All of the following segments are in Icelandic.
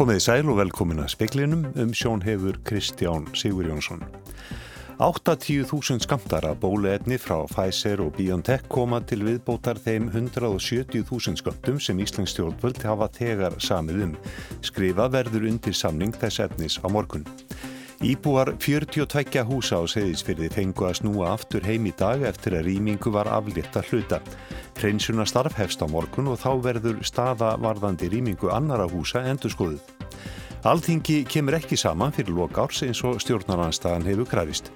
Komiði sæl og velkomin að speklinum um sjón hefur Kristján Sigur Jónsson. 80.000 skamtara bóluefni frá Pfizer og BioNTech koma til viðbótar þeim 170.000 skamtum sem Íslands stjórnvöld hafa þegar samið um. Skrifa verður undir samning þess efnis á morgun. Íbúar 42 húsa á seðisfyrði fengu að snúa aftur heim í dag eftir að rýmingu var aflétt að hluta. Hreinsunna starf hefst á morgun og þá verður staða varðandi rýmingu annara húsa endur skoðuð. Alþingi kemur ekki saman fyrir lokárs eins og stjórnaranstæðan hefur kræfist.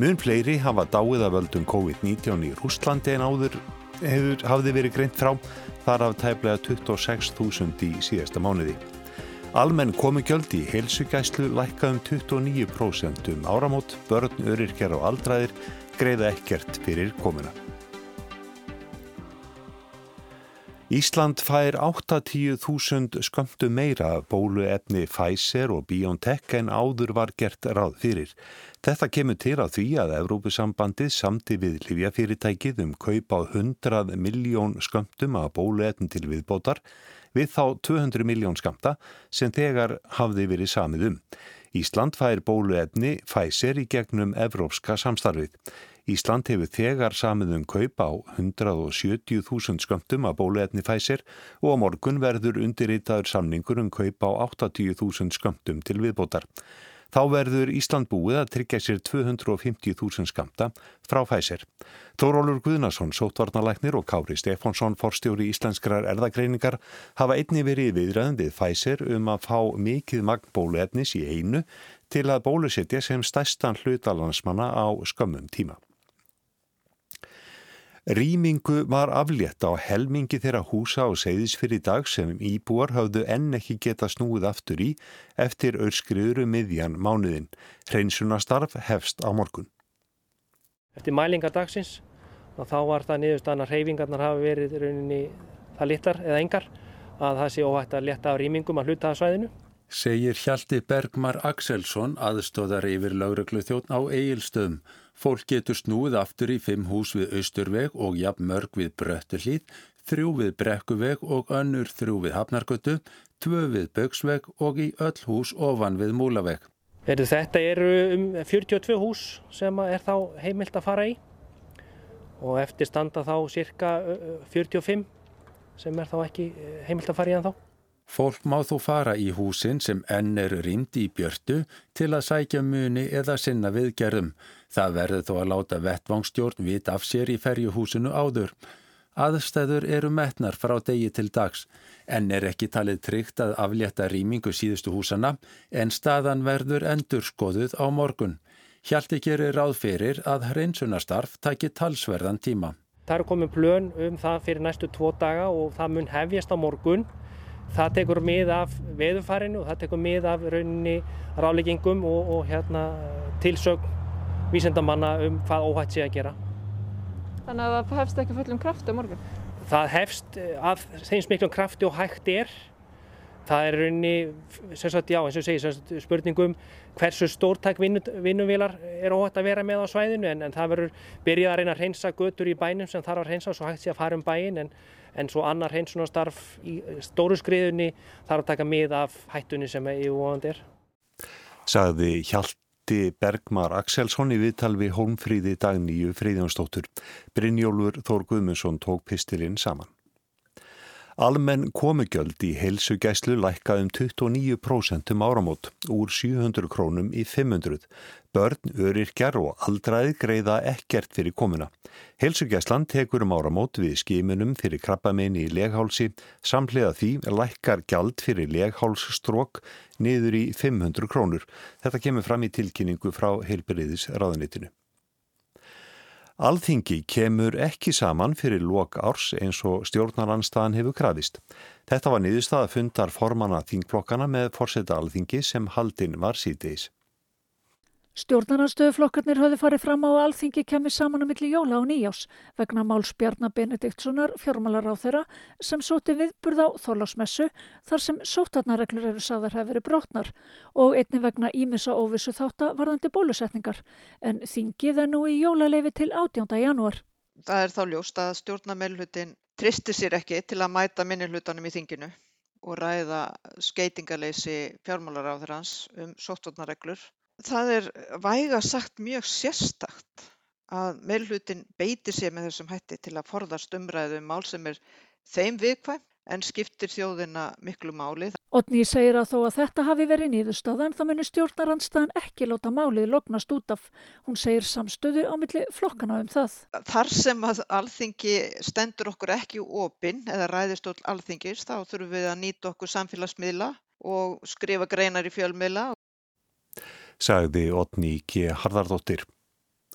Mun fleiri hafa dáið af völdum COVID-19 í Rústlandi en áður hefur hafði verið greint frá þar af tæplega 26.000 í síðasta mánuði. Almenn komu gjöldi í heilsugæslu lækka um 29% um áramót, börn, öryrkjar og aldraðir greiða ekkert fyrir komuna. Ísland fær 80.000 skömmtu meira bóluefni Pfizer og BioNTech en áður var gert ráð fyrir. Þetta kemur til að því að Evrópusambandið samti við Livjafyrirtækið um kaup á 100 miljón skömmtum að bóluefni til viðbótar við þá 200 miljón skamta sem þegar hafði verið samið um. Ísland fær bóluefni Pfizer í gegnum evrópska samstarfið. Ísland hefur þegar samið um kaup á 170.000 skömmtum að bóluefni Pfizer og á morgun verður undirritaður samningur um kaup á 80.000 skömmtum til viðbótar. Þá verður Ísland búið að tryggja sér 250.000 skamta frá Pfizer. Þórólur Guðnason, sótvarnalæknir og Kári Stefánsson, forstjóri íslenskrar erðagreiningar, hafa einni verið viðræðum við Pfizer um að fá mikið magnbóluefnis í einu til að bólusetja sem stæstan hlutalansmanna á skömmum tíma. Rýmingu var aflétt á helmingi þeirra húsa á segðisfyrir dag sem íbúar hafðu enn ekki geta snúið aftur í eftir öllskriðuru um miðjan mánuðin. Hreinsunastarf hefst á morgun. Eftir mælingar dagsins og þá var það niðurstaðan að hreyfingarnar hafi verið rauninni það litar eða engar að það sé óhægt að leta á rýmingum að hluta að svæðinu. Segir Hjalti Bergmar Axelsson aðstóðar yfir lauruglu þjóttn á eigilstöðum. Fólk getur snúið aftur í fimm hús við Östurveg og jafn mörg við Bröttuhlýð, þrjú við Brekkuveg og önnur þrjú við Hafnargötu, tvö við Bögsveg og í öll hús ofan við Múlaveg. Þetta eru um 42 hús sem er þá heimilt að fara í og eftir standa þá cirka 45 sem er þá ekki heimilt að fara í en þá. Fólk má þó fara í húsin sem enn er rýmd í björtu til að sækja muni eða sinna viðgerðum. Það verður þó að láta vettvangstjórn vit af sér í ferjuhúsinu áður. Aðstæður eru metnar frá degi til dags. Enn er ekki talið tryggt að aflétta rýmingu síðustu húsana en staðan verður endur skoðuð á morgun. Hjalti gerir ráð fyrir að hreinsunastarf taki talsverðan tíma. Það eru komið plön um það fyrir næstu tvo daga og það mun hefjast á morgun. Það tekur mið af veðufarinu og það tekur mið af rauninni ráleggingum og, og hérna, tilsögn vísendamanna um hvað óhætt sé að gera. Þannig að það hefst ekki fullum krafti á morgun? Það hefst af þeim smiklum krafti og hægt er. Það er rauninni, sagt, já, eins og segi, spurningum hversu stórtæk vinnuvílar er óhætt að vera með á svæðinu en, en það verður byrjað að reyna að reynsa götur í bænum sem þarf að reynsa og svo hægt sé að fara um bæin en en svo annar hreinsunastarf í stóru skriðunni þarf að taka mið af hættunni sem er yfirvóðandi er. Sagði Hjalti Bergmar Axelsson í viðtal við Holmfríði dagníu Fríðjónsdóttur. Brynjólfur Þór Guðmundsson tók pistilinn saman. Almenn komugjöld í heilsugæslu lækka um 29% um áramót úr 700 krónum í 500. Börn, öryrkjar og aldraði greiða ekkert fyrir komuna. Helsugæslan tekur um áramót við skimunum fyrir krabbameini í leghálsi, samlega því lækkar gjald fyrir leghálsstrók niður í 500 krónur. Þetta kemur fram í tilkynningu frá heilbyrðis ráðanitinu. Alþingi kemur ekki saman fyrir lok árs eins og stjórnaranstaðan hefur krafist. Þetta var niðurstað að fundar formana þingflokkana með forseta alþingi sem haldinn var síðdeis. Stjórnarnarstöðuflokkarnir höfðu farið fram á að alþingi kemur saman á milli jóla og nýjás vegna Máls Bjarnar Benediktssonar fjármálar á þeirra sem sóti viðburð á Þorlásmessu þar sem sótarnarreglur eru sagðar hefur verið brotnar og einni vegna ímissa óvissu þátt að varðandi bólusetningar en þingið er nú í jólaleifi til 18. janúar. Það er þá ljóst að stjórnarmeilhutin tristir sér ekki til að mæta minnilhutanum í þinginu og ræða skeitingaleysi fjármálaráðurans um sóttvarnareglur. Það er væga sagt mjög sérstakt að meilhutin beiti sér með þessum hætti til að forðast umræðu um mál sem er þeim viðkvæm en skiptir þjóðina miklu máli. Otni segir að þó að þetta hafi verið nýðustáðan þá munir stjórnarandstaðan ekki láta málið loknast út af. Hún segir samstöðu á milli flokkana um það. Þar sem að alþingi stendur okkur ekki opinn eða ræðist all alþingis þá þurfum við að nýta okkur samfélagsmiðla og skrifa greinar í fjölmiðla. Sagði Otni K. Harðardóttir.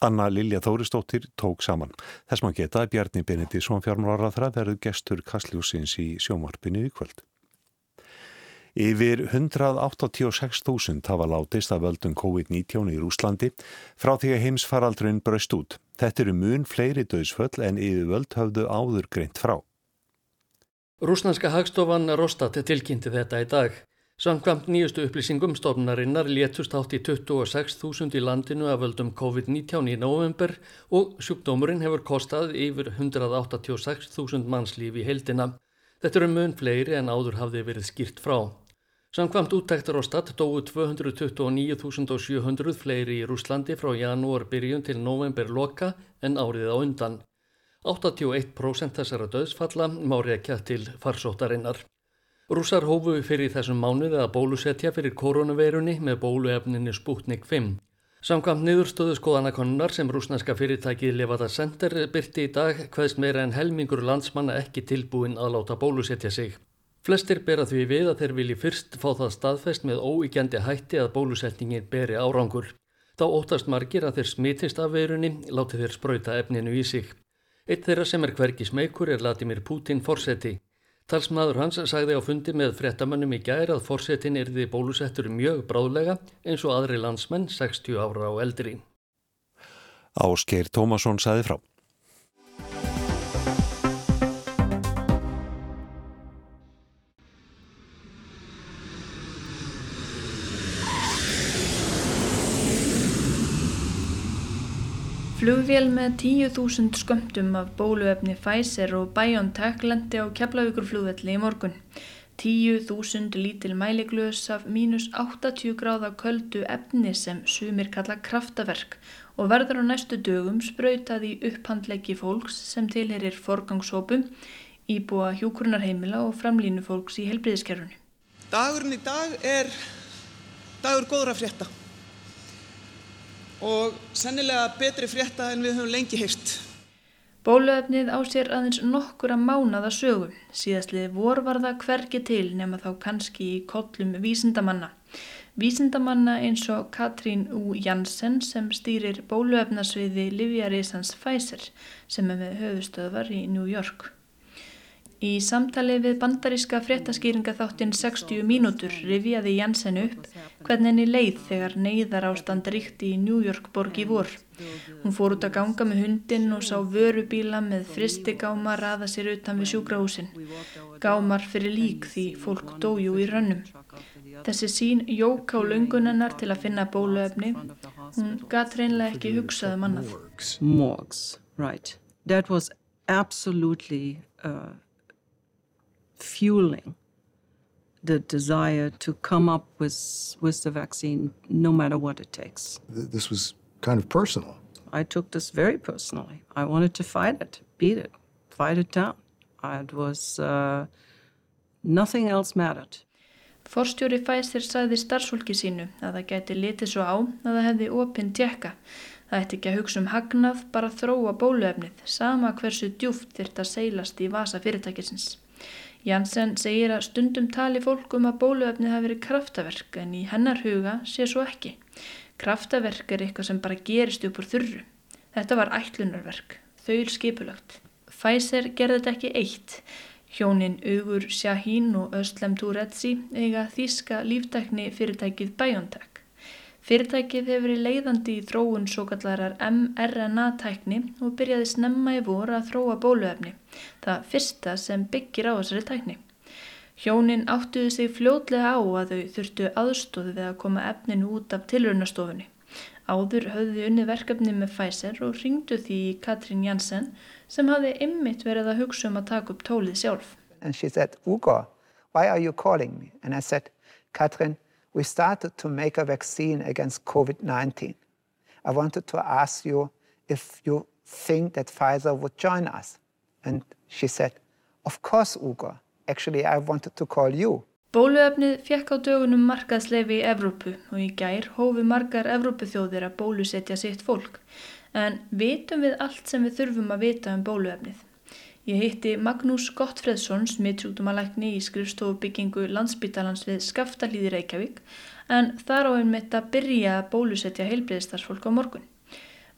Anna Lilja Þóristóttir tók saman. Þess maður geta að Bjarni Benedísson fjármálarraðra verður gestur Kastljósins í sjómarpinu í kvöld. Yfir 186.000 hafa látist af völdum COVID-19 í Rúslandi frá því að heimsfaraldrun braust út. Þetta eru mun fleiri döðsföll en yfir völd höfðu áður greint frá. Rúslandska hagstofan Rostat tilkynnti þetta í dag. Samkvæmt nýjustu upplýsingum stofnarinnar létust átt í 26.000 í landinu af völdum COVID-19 í november og sjúkdómurinn hefur kostað yfir 186.000 mannslíf í heildina. Þetta eru mun fleiri en áður hafði verið skýrt frá. Samkvæmt úttæktar á stadt dói 229.700 fleiri í Rúslandi frá janúar byrjun til november loka en árið á undan. 81% þessara döðsfalla má rekja til farsóttarinnar. Rússar hófu fyrir þessum mánuði að bólusetja fyrir koronaveirunni með bóluefninu Sputnik 5. Samkvæmt niðurstöðu skoðanakonunnar sem rúsneska fyrirtækið Levada Center byrti í dag hvaðst meira en helmingur landsmanna ekki tilbúin að láta bólusetja sig. Flestir bera því við að þeir vilji fyrst fá það staðfest með óíkjandi hætti að bólusetningin beri árangur. Þá óttast margir að þeir smitist af veirunni, láti þeir spröyta efninu í sig. Eitt þeirra sem er hverki smeykur er Latimir Putin forseti. Talsmaður hans sagði á fundi með frettamönnum í gæri að fórsetin erði bólusettur mjög bráðlega eins og aðri landsmenn 60 ára á eldri. Áskeir Tómasson sagði frá. Flugvél með 10.000 skömmtum af bóluefni Pfizer og BioNTech lendi á Keflavíkurflugvelli í morgun. 10.000 lítil mæliglöðs af mínus 80 gráða köldu efni sem sumir kalla kraftaverk og verður á næstu dögum sprautað í upphandleggi fólks sem tilherir forgangshópum, íbúa hjókurnarheimila og framlínu fólks í helbriðiskerfunni. Dagurinn í dag er dagur góðra frétta og sennilega betri frétta en við höfum lengi heilt. Bóluefnið á sér aðeins nokkura mánada sögu. Síðastlið vor var það hvergi til nema þá kannski í kollum vísindamanna. Vísindamanna eins og Katrín U. Janssen sem stýrir bóluefnasviði Livjarísans Pfizer sem er með höfustöðvar í New York. Í samtali við bandaríska fréttaskýringa þáttinn 60 mínútur rifjaði Janssen upp hvernig henni leið þegar neyðar ástand ríkti í New York borg í vor. Hún fór út að ganga með hundin og sá vörubíla með fristigáma raða sér utan við sjúkrahúsin. Gámar fyrir lík því fólk dóju í rönnum. Þessi sín jók á lungunennar til að finna bóluefni. Hún gat reynlega ekki hugsaði um mannað. Morgs, right. That was absolutely... Uh, fueling the desire to come up with, with the vaccine no matter what it takes. This was kind of personal. I took this very personally. I wanted to fight it, beat it, fight it down. It was, uh, nothing else mattered. Forstjóri Pfizer sagði starfsfólki sínu að það gæti litið svo á að það hefði opinn tjekka. Það ætti ekki að hugsa um hagnað, bara þróa bóluefnið, sama hversu djúft þyrta seilast í vasa fyrirtækisins. Janssen segir að stundum tali fólk um að bóluefnið hafi verið kraftaverk en í hennar huga sé svo ekki. Kraftaverk er eitthvað sem bara gerist upp úr þurru. Þetta var ætlunarverk, þauðl skipulagt. Pfizer gerði þetta ekki eitt. Hjónin Ugur Shahin og Özlem Turetsi eiga þíska líftækni fyrirtækið BioNTech. Fyrirtækið hefur verið leiðandi í þróun svo kallarar mRNA-tækni og byrjaði snemma í voru að þróa bóluefni, það fyrsta sem byggir á þessari tækni. Hjónin áttuði sig fljótlega á að þau þurftu aðstóði við að koma efninu út af tilraunastofunni. Áður höfðu unni verkefni með Pfizer og ringdu því Katrín Janssen sem hafði ymmit verið að hugsa um að taka upp tólið sjálf. And she said, Ugo, why are you calling me? And I said, Katrin, we started to make a vaccine against COVID-19. I wanted to ask you if you think that Pfizer would join us. And she said, of course, Ugo. Actually, I wanted to call you. Bóluefnið fekk á dögunum markaðslefi í Evrópu og í gær hófi margar Evrópuþjóðir að bólusetja sitt fólk. En vitum við allt sem við þurfum að vita um bóluefnið? Ég hitti Magnús Gottfredsson, smittsjúkdómalækni í skrifstofubyggingu landsbytalans við Skaftalíði Reykjavík, en þar á einmitt að byrja að bólusetja heilbreyðistarsfólk á morgun.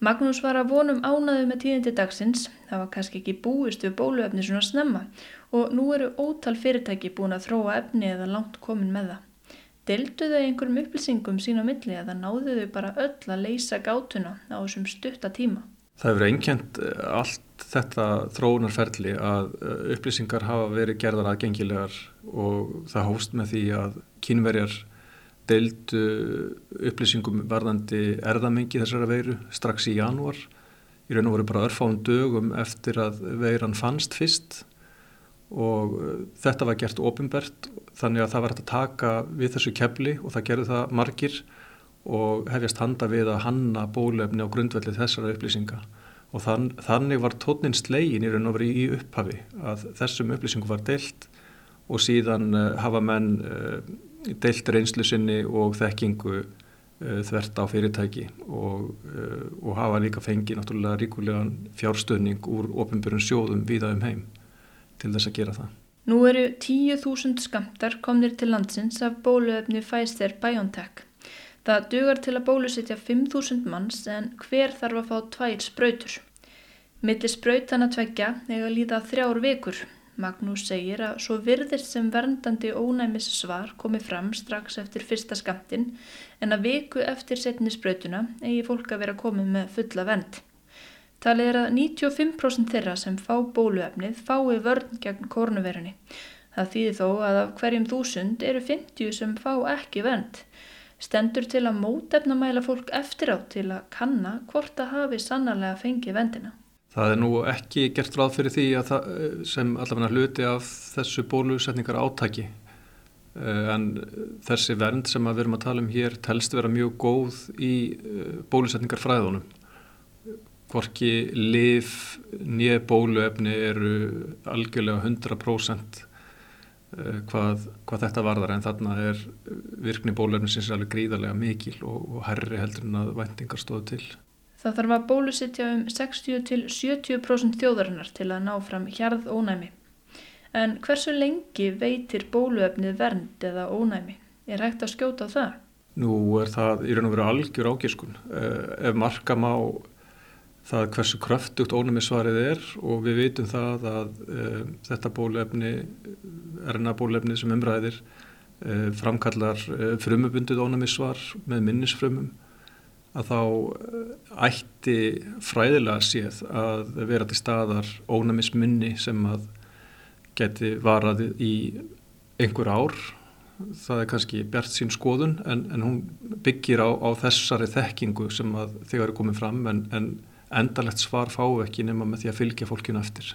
Magnús var að vonum ánaðu með tíðindi dagsins, það var kannski ekki búist við bóluefni svona snemma og nú eru ótal fyrirtæki búin að þróa efni eða langt komin með það. Deldu þau einhverjum upplýsingum sín á milli eða náðu þau bara öll að leysa gátuna á þessum stutta tíma? Það hefur einkjent eh, allt þetta þróunarferli að eh, upplýsingar hafa verið gerðar aðgengilegar og það hóst með því að kynverjar deildu upplýsingum varðandi erðamengi þessara veiru strax í janúar. Í raun og voru bara örfáum dögum eftir að veiran fannst fyrst og uh, þetta var gert ofinbert þannig að það var að taka við þessu kefli og það gerði það margir og hefjast handa við að hanna bólefni á grundvelli þessara upplýsinga og þann, þannig var tóninn slegin í raun og verið í upphafi að þessum upplýsingum var deilt og síðan uh, hafa menn uh, deilt reynslu sinni og þekkingu uh, þvert á fyrirtæki og, og hafa líka fengið náttúrulega ríkulegan fjárstöðning úr ofinbjörn sjóðum viða um heim til þess að gera það. Nú eru 10.000 skamtar komnir til landsins af bóluöfni Pfizer BioNTech. Það dugar til að bólusetja 5.000 manns en hver þarf að fá tvær spröytur. Millir spröytana tveggja eða líða þrjár vikur. Magnús segir að svo virðist sem verndandi ónæmis svar komi fram strax eftir fyrsta skamtin en að viku eftir setni spröytuna eigi fólk að vera komið með fulla vend. Talið er að 95% þeirra sem fá bóluefnið fái vörn gegn korunverunni. Það þýðir þó að af hverjum þúsund eru 50 sem fá ekki vend. Stendur til að mótefnamæla fólk eftir á til að kanna hvort að hafi sannarlega fengið vendina. Það er nú ekki gert ráð fyrir því að það, sem allavega hluti af þessu bólusetningar átaki. Eh, en þessi vernd sem við erum að tala um hér telst vera mjög góð í eh, bólusetningar fræðunum hvorki liv nýja bóluefni eru algjörlega 100% eh, hvað, hvað þetta varðar en þarna er virkni bóluefni sinns alveg gríðarlega mikil og, og herri heldur en að væntingar stóðu til. Það þarf að bólusittja um 60-70% þjóðarinnar til að ná fram hjarð ónæmi. En hversu lengi veitir bóluefnið vernd eða ónæmi? Er hægt að skjóta það? Nú er það í raun og veru algjör ágiskun. Eh, ef marka má það hversu kröftugt ónumisvarið er og við veitum það að uh, þetta bólefni, erna bólefni sem umræðir uh, framkallar uh, frumubundið ónumisvar með minnisfrumum að þá ætti fræðilega séð að vera til staðar ónumisminni sem að geti varaði í einhver ár. Það er kannski bjart sín skoðun en, en hún byggir á, á þessari þekkingu sem að þegar er komið fram en, en endalegt svar fáu ekki nema með því að fylgja fólkinu eftir.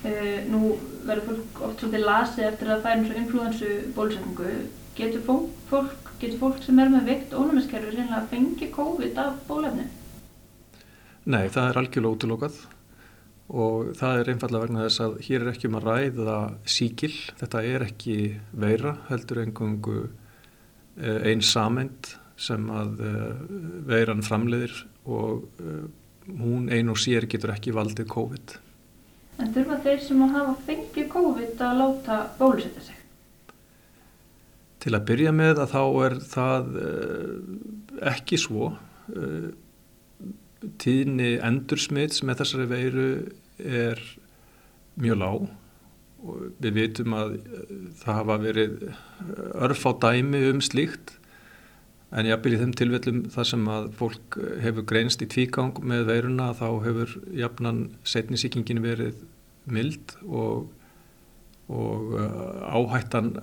Uh, nú verður fólk oft svolítið lasið eftir að það er eins og influensu bólusetningu. Getur fólk, fólk, getur fólk sem er með vikt ónumiskerfi reynilega að fengi COVID af bólefni? Nei, það er algjörlega útlokað og það er einfallega vegna þess að hér er ekki um að ræða síkil. Þetta er ekki veira, heldur engungu eh, einn samend sem að eh, veiran framleiðir og uh, hún ein og sér getur ekki valdið COVID. En þurfa þeir sem að hafa fengið COVID að láta bólusetja sig? Til að byrja með að þá er það uh, ekki svo. Uh, tíðni endursmits með þessari veiru er mjög lág og við vitum að það hafa verið örf á dæmi um slíkt En jafnvel í þeim tilvellum þar sem að fólk hefur greinst í tvígang með veiruna þá hefur jafnan setnisíkingin verið mild og, og uh, áhættan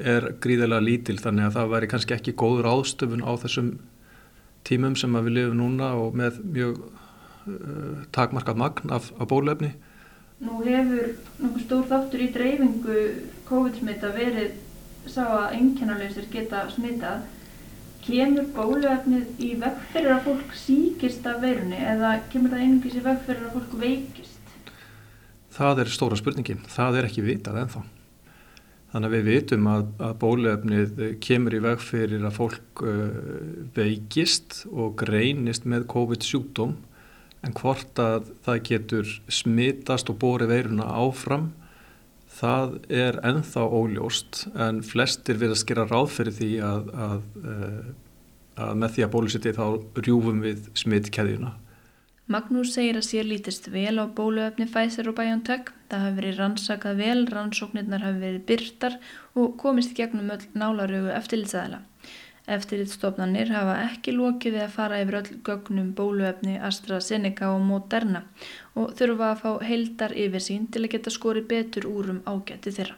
er gríðilega lítil þannig að það væri kannski ekki góður ástöfun á þessum tímum sem við lifum núna og með mjög uh, takmarkað magn af, af bólefni Nú hefur nokkuð stór þáttur í dreifingu COVID-smita verið sá að einkennarleysir geta smitað. Kemur bóluefnið í veg fyrir að fólk síkist af veirunni eða kemur það einungis í veg fyrir að fólk veikist? Það er stóra spurningin. Það er ekki vitað ennþá. Þannig að við vitum að, að bóluefnið kemur í veg fyrir að fólk uh, veikist og greinist með COVID-sjúkdóm en hvort að það getur smitast og borið veiruna áfram það er enþá óljóst en flestir verðast gera ráð fyrir því að, að, eh, að með því að bólusetja þá rjúfum við smittkeðjuna. Magnús segir að sér lítist vel á bóluöfni Pfizer og BioNTech. Það hafi verið rannsakað vel, rannsóknirnar hafi verið byrtar og komist gegnum öll nálarögu eftirlitsaðila. Eftirlitstofnanir hafa ekki lokið við að fara yfir öll gögnum bóluefni AstraZeneca og Moderna og þurfa að fá heildar yfir sín til að geta skori betur úrum ágætti þeirra.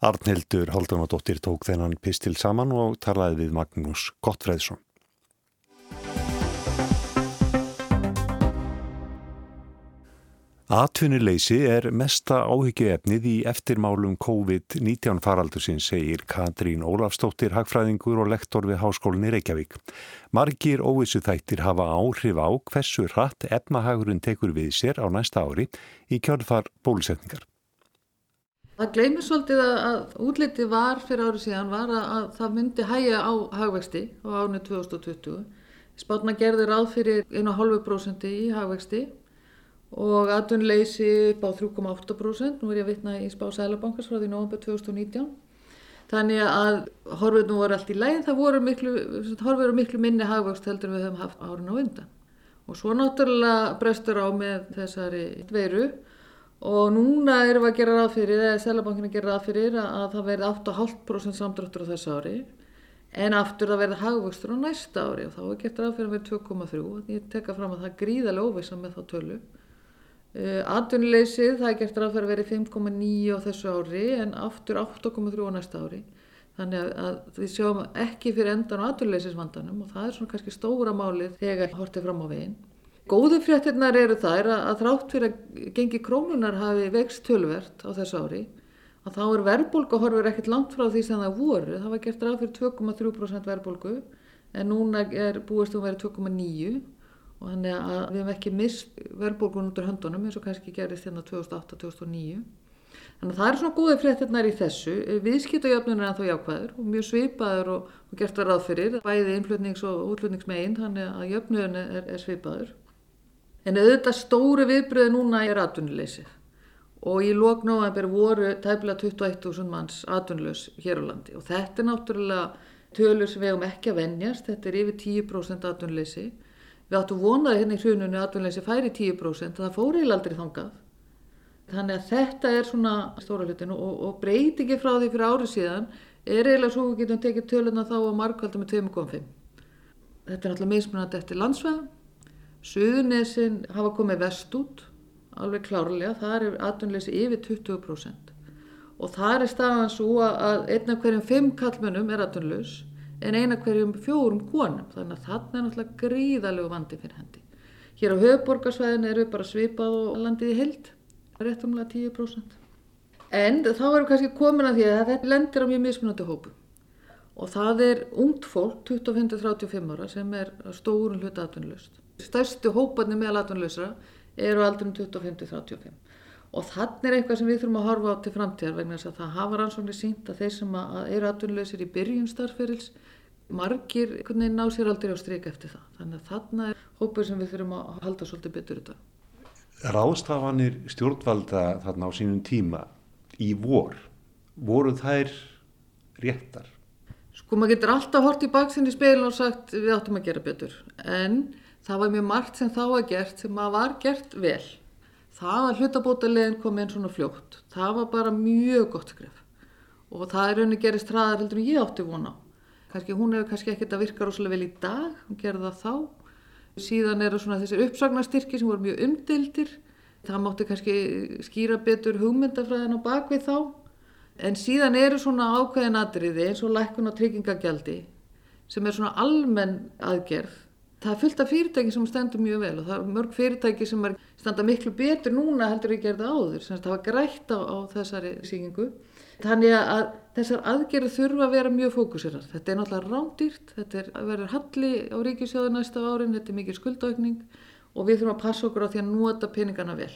Arnhildur Haldanadóttir tók þennan pistil saman og talaði við Magnús Gottfreðsson. Atvinnuleysi er mesta áhyggjuefnið í eftirmálum COVID-19 faraldursins, segir Katrín Ólafstóttir, hagfræðingur og lektor við Háskólinni Reykjavík. Margir óvissu þættir hafa áhrif á hversu hratt efnahagurinn tekur við sér á næsta ári í kjörðfar bólusetningar. Það gleymir svolítið að útliti var fyrir árið síðan var að það myndi hægja á hagvexti á árið 2020. Spátna gerði ráð fyrir 1,5% í hagvexti og atvinnuleysi upp á 3,8%, nú er ég að vitna í spá Sælabankars frá því nógumber 2019. Þannig að horfið nú var allt í læginn, það voru miklu, horfið miklu minni hagvöxt heldur við höfum haft árin á undan. Og svo náttúrulega brestur á með þessari veiru og núna erum við að gera ráð fyrir, eða Sælabankin að gera ráð fyrir að það verði 8,5% samdráttur á þessu ári en aftur það verði hagvöxtur á næsta ári og þá er gett ráð fyrir verði 2,3 og ég tekka fram að það er gríðarlega óvisa með þá tölu. Uh, Atvinnuleysið, það er gert ráð fyrir að vera 5,9 á þessu ári en aftur 8,3 á næsta ári. Þannig að, við sjáum ekki fyrir endan á atvinnuleysisvandanum og það er svona kannski stóra málið þegar hortið fram á veginn. Góðu fréttirnar eru þær að, að þrátt fyrir að gengi krónunar hafi vext tölvert á þessu ári að þá er verðbólgu horfur ekkert langt frá því sem það voru. Það var gert ráð fyrir 2,3% verðbólgu en núna er búist um að vera 2,9% og þannig að við hefum ekki mist verðbólgun út úr höndunum eins og kannski gerist hérna 2008-2009 þannig að það er svona góðið fréttirnar í þessu. Viðskiptajöfnun er ennþá jákvæður og mjög svipaður og, og gert var ráð fyrir bæði innflutnings- og útflutningsmegin þannig að jöfnun er, er svipaður. En auðvitað stóri viðbröði núna er atvinnuleysið. Og í lóknóðanber voru tæmlega 21.000 manns atvinnlaus hér á landi. Og þetta er náttúrulega tölur sem við hefum ekki að venjast, þetta er yfir 10% atvinnuleysi Við áttum vonaði hérna í hruninu að atvinnleysi færi 10% það fór eiginlega aldrei þangað. Þannig að þetta er svona stóra hlutinu og, og breytingi frá því fyrir árið síðan er eiginlega svo við getum tekið töluna þá á markvalda með 2,5. Þetta er alltaf mismunandi eftir landsveðum. Suðunesin hafa komið vest út, alveg klárlega, það er atvinnleysi yfir 20% og það er staðan svo að einna hverjum fimm kallmönnum er atvinnlaus en eina hverjum fjórum konum þannig að þarna er náttúrulega gríðalegu vandi fyrir hendi. Hér á höfuborgarsvæðin eru bara svipað og landið í hild, réttumlega 10%. En þá erum kannski komin að því að þetta lendir á mjög mismunandi hópu og það er ungt fólk, 25-35 ára sem er stórun hluta atvinnulust. Stærstu hóparnir meðal atvinnulustra eru aldrum 25-35 og þannig er eitthvað sem við þurfum að horfa á til framtíðar vegna þess að það hafa rannsóknir sínt að þeir sem eru atvinnuleysir í byrjun starfferils margir ná sér aldrei á stryk eftir það. Þannig að þarna er hópur sem við þurfum að halda svolítið betur þetta. Ráðstafanir stjórnvalda þarna á sínum tíma í vor voru þær réttar? Sko maður getur alltaf hort í baksinni speilin og sagt við áttum að gera betur. En það var mjög margt sem þá var gert sem að var gert vel. Það að hlutabótalegin kom inn svona fljótt það var bara mjög gott skref. Og það er rauninni gerist hraðar heldur en ég átti vona á kannski hún hefur kannski ekkert að virka rosalega vel í dag hún gerði það þá. Síðan eru svona þessir uppsagnarstyrki sem voru mjög umdildir það mátti kannski skýra betur hugmyndafræðin á bakvið þá. En síðan eru svona ákveðin atriði eins og lækkun á tryggingagjaldi sem er svona almenn aðgerð. Það er fullt af fyrirtæki sem stendur mjög vel og það er mörg fyrirtæki sem er standa miklu betur núna heldur ekki gerða áður. Sem það var grætt á, á þessari síkingu þannig að þessar aðgerður þurfa að vera mjög fókusirar þetta er náttúrulega rándýrt þetta er, verður halli á ríkisjóðu næsta árin þetta er mikið skuldaukning og við þurfum að passa okkur á því að nota peningana vel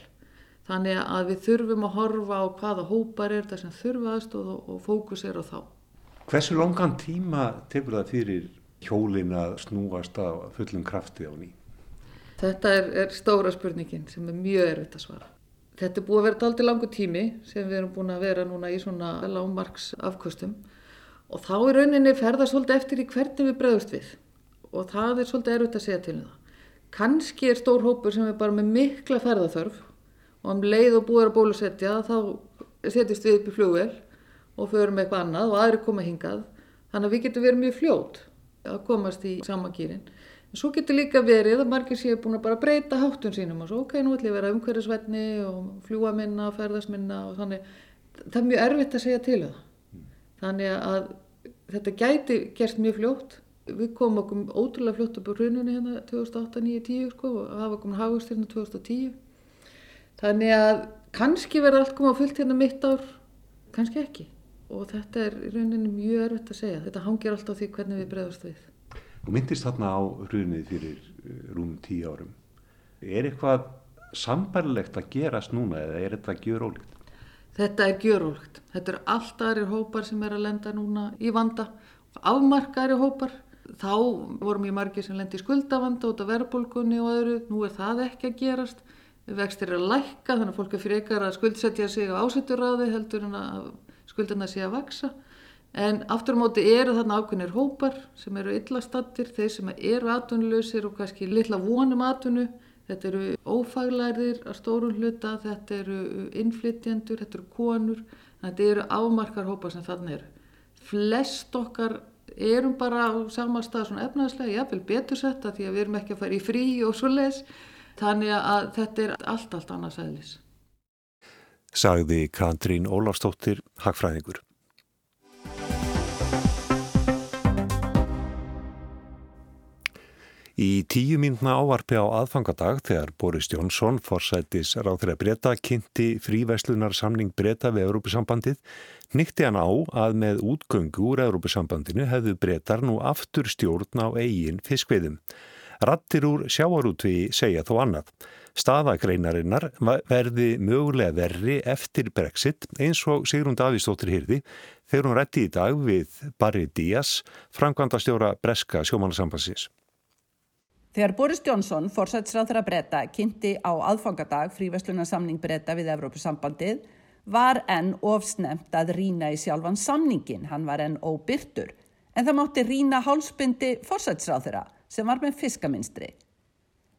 þannig að við þurfum að horfa á hvaða hópar er það sem þurfa aðstóð og, og fókusir á þá Hversu langan tíma tekur það fyrir hjólin að snúast á fullum krafti á ný? Þetta er, er stóra spurningin sem er mjög erfitt að svara. Þetta er búið að vera aldrei langu tími sem við erum búin að vera núna í svona lágmarks afkvöstum og þá er rauninni ferða svolítið eftir í hvernig við bregðust við og það er svolítið erfitt að segja til um það. Kanski er stór hópur sem er bara með mikla ferðaþörf og um leið og búið að bólusetja þá setjast við upp í fljóvel og förum eitthvað annað og aðri koma hingað þannig að við getum verið mjög fljót að komast í samakýrin. En svo getur líka verið að margir séu búin að bara breyta háttun sínum og svo ok, nú ætlum ég að vera umhverfisvætni og fljúa minna, ferðast minna og þannig. Það er mjög erfitt að segja til um það. Þannig að þetta gæti gerst mjög fljótt. Við komum okkur ótrúlega fljótt upp á hrununni hérna 2008, 2009, 2010 sko og hafa komin hafust hérna 2010. Þannig að kannski verður allt koma fullt hérna mitt ár, kannski ekki og þetta er í rauninni mjög erfitt að segja. Þetta hangir alltaf því hvernig við bregðast við. Þú myndist þarna á hrunið fyrir eh, rúm tíu árum. Er eitthvað sambarlegt að gerast núna eða er þetta gjörólíkt? Þetta er gjörólíkt. Þetta eru alltaf aðri hópar sem er að lenda núna í vanda. Afmarkaðri hópar. Þá vorum ég margir sem lendi í skuldavanda út af verðbólkunni og öðru. Nú er það ekki að gerast. Vextir er að lækka þannig að fólk er frekar að skuldsetja sig á ásetturraði heldur en að skuldarna sé að vaksa en aftur á móti eru þarna ákveðnir hópar sem eru illastattir, þeir sem eru atvinnuleysir og kannski litla vonum atvinnu. Þetta eru ófaglæðir að stórun hluta, þetta eru innflytjendur, þetta eru konur. Þetta eru afmarkar hópar sem þarna eru. Flest okkar erum bara á sama stað svona efnaðslega, vil betur setta því að við erum ekki að fara í frí og svo les þannig að þetta er allt, allt annars aðlis sagði Katrín Ólafstóttir Hagfræðingur. Í tíu mínuna ávarpi á aðfangadag þegar Boris Jónsson, forsættis ráþreira breyta, kynnti frívæslunar samning breyta við Európusambandið, nýtti hann á að með útgöngu úr Európusambandinu hefðu breytar nú aftur stjórn á eigin fiskveiðum. Rattir úr sjáarútvi segja þó annað. Staðagreinarinnar verði mögulega verri eftir Brexit eins og Sigrun Davíðsdóttir hýrði þegar hún rætti í dag við Barry Díaz, framkvæmda stjóra Breska sjómanarsambansins. Þegar Boris Johnson, forsætsráþara breyta, kynnti á aðfangadag fríverslunarsamning breyta við Evrópusambandið, var enn ofsnemt að rína í sjálfan samningin, hann var enn óbyrtur, en það mátti rína hálsbyndi forsætsráþara sem var með fiskaminstri.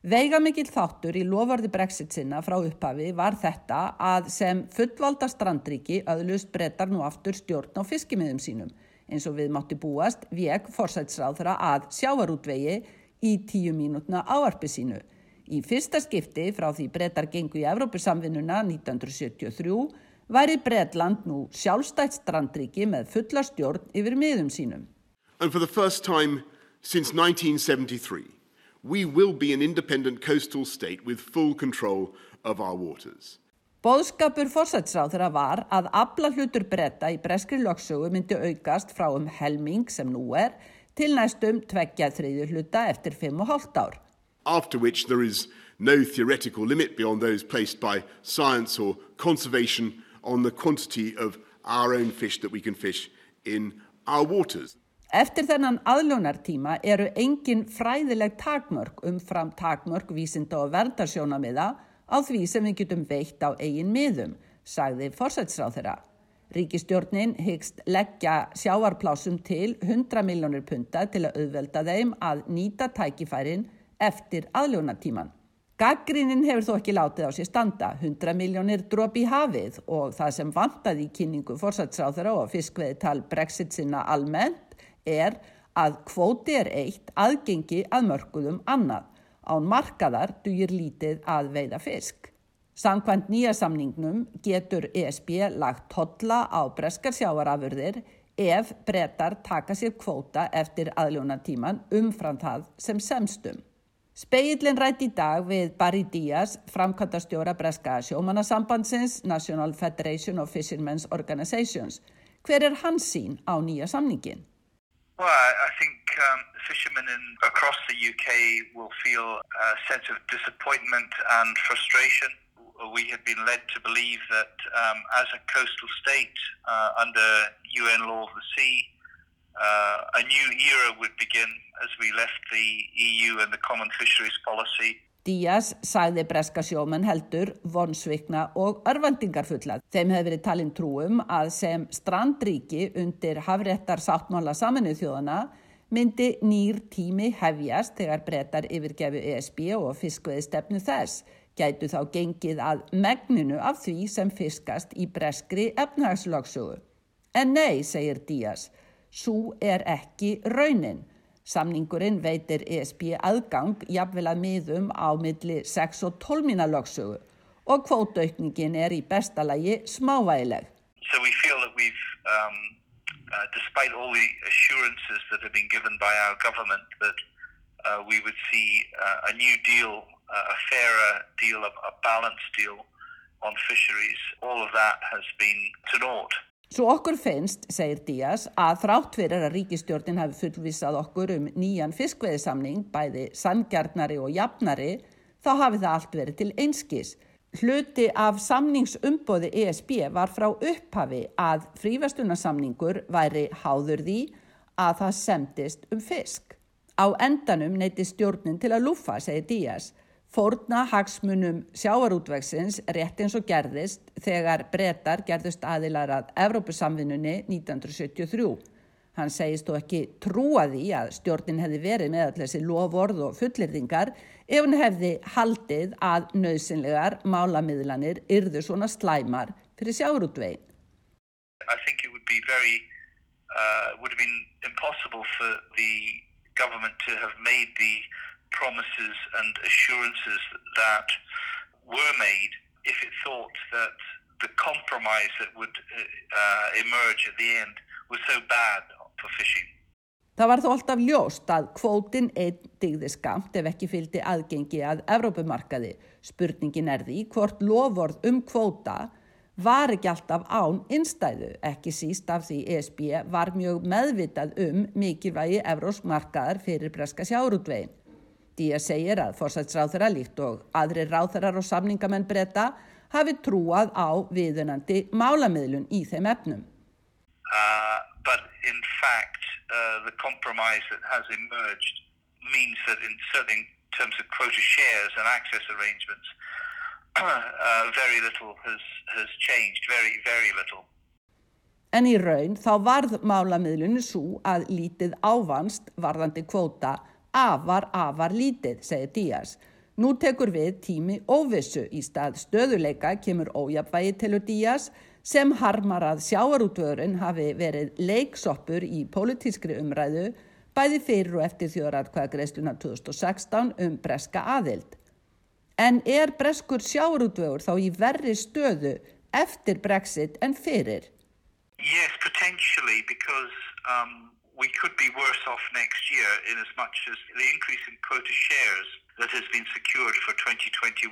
Veigamikill þáttur í lofarði brexit sinna frá upphafi var þetta að sem fullvalda strandríki öðlust brettar nú aftur stjórn á fiskimiðum sínum. Eins og við mátti búast veg forsætsráðra að sjávarútvegi í tíu mínútna áarpi sínu. Í fyrsta skipti frá því brettar gengu í Evrópusamvinnuna 1973 væri Bretland nú sjálfstætt strandríki með fulla stjórn yfir miðum sínum. And for the first time since 1973 we will be an independent coastal state with full control of our waters. Bóðskapur fórsætsráð þeirra var að abla hlutur breyta í breskri lögsögu myndi aukast frá um helming sem nú er til næstum tveggja þriðjur hluta eftir 5,5 ár. After which there is no theoretical limit beyond those placed by science or conservation on the quantity of our own fish that we can fish in our waters. Eftir þennan aðlunartíma eru engin fræðileg takmörk umfram takmörk vísinda og verðarsjónamiða á því sem við getum veitt á eigin miðum, sagði fórsætsráð þeirra. Ríkistjórnin hyggst leggja sjáarplásum til 100 miljónir punta til að auðvelda þeim að nýta tækifærin eftir aðlunartíman. Gaggrínin hefur þó ekki látið á sér standa, 100 miljónir dróp í hafið og það sem vantaði í kynningu fórsætsráð þeirra og fiskveði tal brexit sinna almennt er að kvóti er eitt aðgengi að mörguðum annað. Án markaðar dugir lítið að veiða fisk. Samkvæmt nýja samningnum getur ESB lagt totla á breskar sjáarafurðir ef brettar taka sér kvóta eftir aðljónatíman umfram það sem semstum. Speillin rætt í dag við Barry Díaz, framkvæmtastjóra Breska sjómanasambandsins National Federation of Fishermen's Organizations. Hver er hans sín á nýja samningin? Well, I think um, fishermen in, across the UK will feel a sense of disappointment and frustration. We had been led to believe that um, as a coastal state uh, under UN law of the sea, uh, a new era would begin as we left the EU and the common fisheries policy. Díaz sagði breska sjómen heldur, vonsvikna og örvendingarfulla. Þeim hefði verið talin trúum að sem strandríki undir hafréttar sáttmála saminuð þjóðana myndi nýr tími hefjast þegar breytar yfirgefu ESB og fiskveði stefnu þess. Gætu þá gengið að megninu af því sem fiskast í breskri efnahagslöksugu. En nei, segir Díaz, svo er ekki raunin. Samningurinn veitir ESB aðgang jafnvel að miðum á milli 6 og 12 mína lögsögu og kvótaukningin er í bestalagi smávægileg. So we feel that we've, um, uh, despite all the assurances that have been given by our government that uh, we would see uh, a new deal, a fairer deal, a, balanced deal on fisheries, all of that has been to naught. Svo okkur finnst, segir Díaz, að þrátt fyrir að ríkistjórnin hafi fullvisað okkur um nýjan fiskveðisamning, bæði sangjarnari og jafnari, þá hafi það allt verið til einskis. Hluti af samningsumbóði ESB var frá upphafi að frífastunarsamningur væri háður því að það semdist um fisk. Á endanum neyti stjórnin til að lúfa, segir Díaz, fórna hagsmunum sjáarútvegsins rétt eins og gerðist þegar brettar gerðust aðilar að Evrópusamvinnunni 1973. Hann segist þó ekki trúa því að stjórnin hefði verið með allir þessi lovorð og fullirðingar ef hann hefði haldið að nöðsynlegar málamiðlanir yrðu svona slæmar fyrir sjáarútvegin. I think it would be very, uh, would have been impossible for the government to have made the promises and assurances that were made if it thought that the compromise that would uh, emerge at the end was so bad for fishing. Það var þó alltaf ljóst að kvótin einn digði skamt ef ekki fylgdi aðgengi að Evrópumarkaði. Spurningin er því hvort loford um kvóta var ekki alltaf án innstæðu, ekki síst af því ESB var mjög meðvitað um mikilvægi Evrósmarkaðar fyrir breska sjárútvegin. Díaz segir að forsætsráþara líkt og aðri ráþarar og samningamenn breyta hafi trúað á viðunandi málamiðlun í þeim efnum. Uh, but in fact, uh, the compromise that has emerged means that in certain terms of quota shares and access arrangements, uh, very little has, has changed, very, very little. En í raun þá varð málamiðlunni svo að lítið ávannst varðandi kvóta afar, afar lítið, segir Díaz. Nú tekur við tími óvissu í stað stöðuleika kemur ójapvægi tilur Díaz sem harmar að sjáarútvörun hafi verið leiksoppur í pólitískri umræðu bæði fyrir og eftir þjóðratkvæðagreisluna 2016 um breska aðild. En er breskur sjáarútvögur þá í verri stöðu eftir Brexit en fyrir? Yes, potentially because um, we could be worse off next year in as much as the increase in quota shares that has been secured for 2021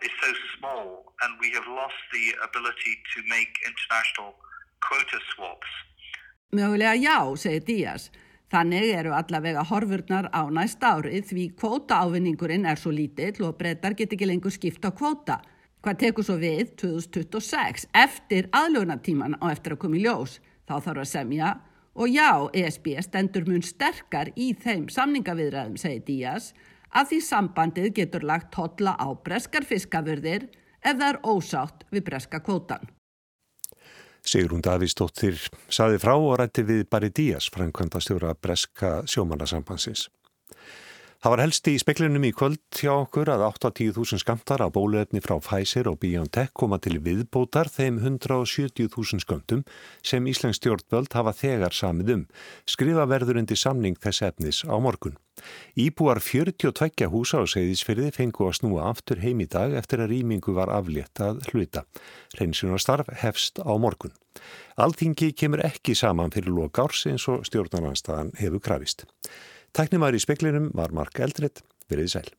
is so small and we have lost the ability to make international quota swaps. Mögulega já, segir Díaz. Þannig eru allavega horfurnar á næst ári því kvóta ávinningurinn er svo lítill og breytar get ekki lengur skipta kvóta. Hvað tekur svo við 2026 eftir aðlögnatíman á eftir að koma í ljós? Þá þarf að semja Og já, ESB stendur mun sterkar í þeim samningaviðræðum, segir Díaz, að því sambandið getur lagt totla á breskar fiskaförðir ef það er ósátt við breska kvótan. Sigrún Davísdóttir saði frá og rætti við Barry Díaz, framkvæmda stjóra breska sjómanarsambansins. Það var helst í speklinum í kvöld hjá okkur að 8-10.000 skamtar af bóluefni frá Pfizer og BioNTech koma til viðbótar þeim 170.000 skamtum sem Íslands stjórnvöld hafa þegar samið um. Skrifa verður undir samning þess efnis á morgun. Íbúar 42 húsa á segðisferði fengu að snúa aftur heim í dag eftir að rýmingu var aflétt að hluta. Hreinsunarstarf hefst á morgun. Alþingi kemur ekki saman fyrir lokárs eins og stjórnarnanstaðan hefur krafist. Tæknumar í speklinum var Mark Eldred, Verðið sæl.